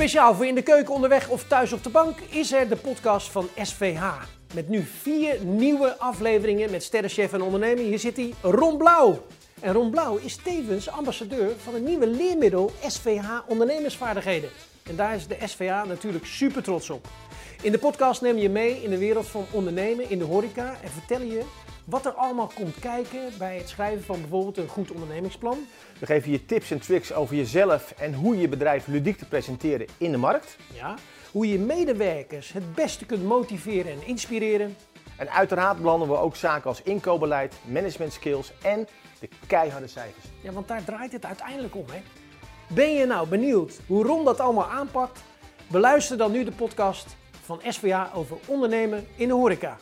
Speciaal voor in de keuken, onderweg of thuis op de bank is er de podcast van SVH. Met nu vier nieuwe afleveringen met sterrenchef en ondernemer. Hier zit hij, Ron Blauw. En Ron Blauw is tevens ambassadeur van het nieuwe leermiddel SVH Ondernemersvaardigheden. En daar is de SVH natuurlijk super trots op. In de podcast neem je mee in de wereld van ondernemen in de horeca en vertellen je wat er allemaal komt kijken bij het schrijven van bijvoorbeeld een goed ondernemingsplan. We geven je tips en tricks over jezelf en hoe je bedrijf ludiek te presenteren in de markt. Ja, hoe je medewerkers het beste kunt motiveren en inspireren. En uiteraard belanden we ook zaken als inkoopbeleid, management skills en de keiharde cijfers. Ja, want daar draait het uiteindelijk om. Hè? Ben je nou benieuwd hoe Ron dat allemaal aanpakt? Beluister dan nu de podcast van SVA over ondernemen in de horeca.